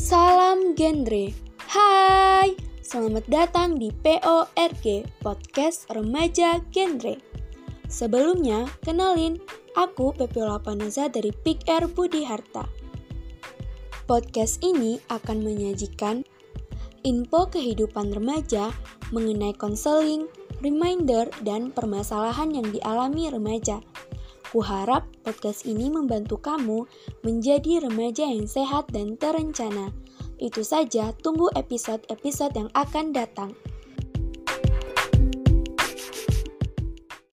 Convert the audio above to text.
Salam genre. Hai, selamat datang di PORG Podcast Remaja Genre. Sebelumnya, kenalin, aku Pepe Lapanaza dari Pick Air Budi Harta. Podcast ini akan menyajikan info kehidupan remaja mengenai konseling, reminder, dan permasalahan yang dialami remaja. Kuharap podcast ini membantu kamu menjadi remaja yang sehat dan terencana. Itu saja, tunggu episode-episode yang akan datang.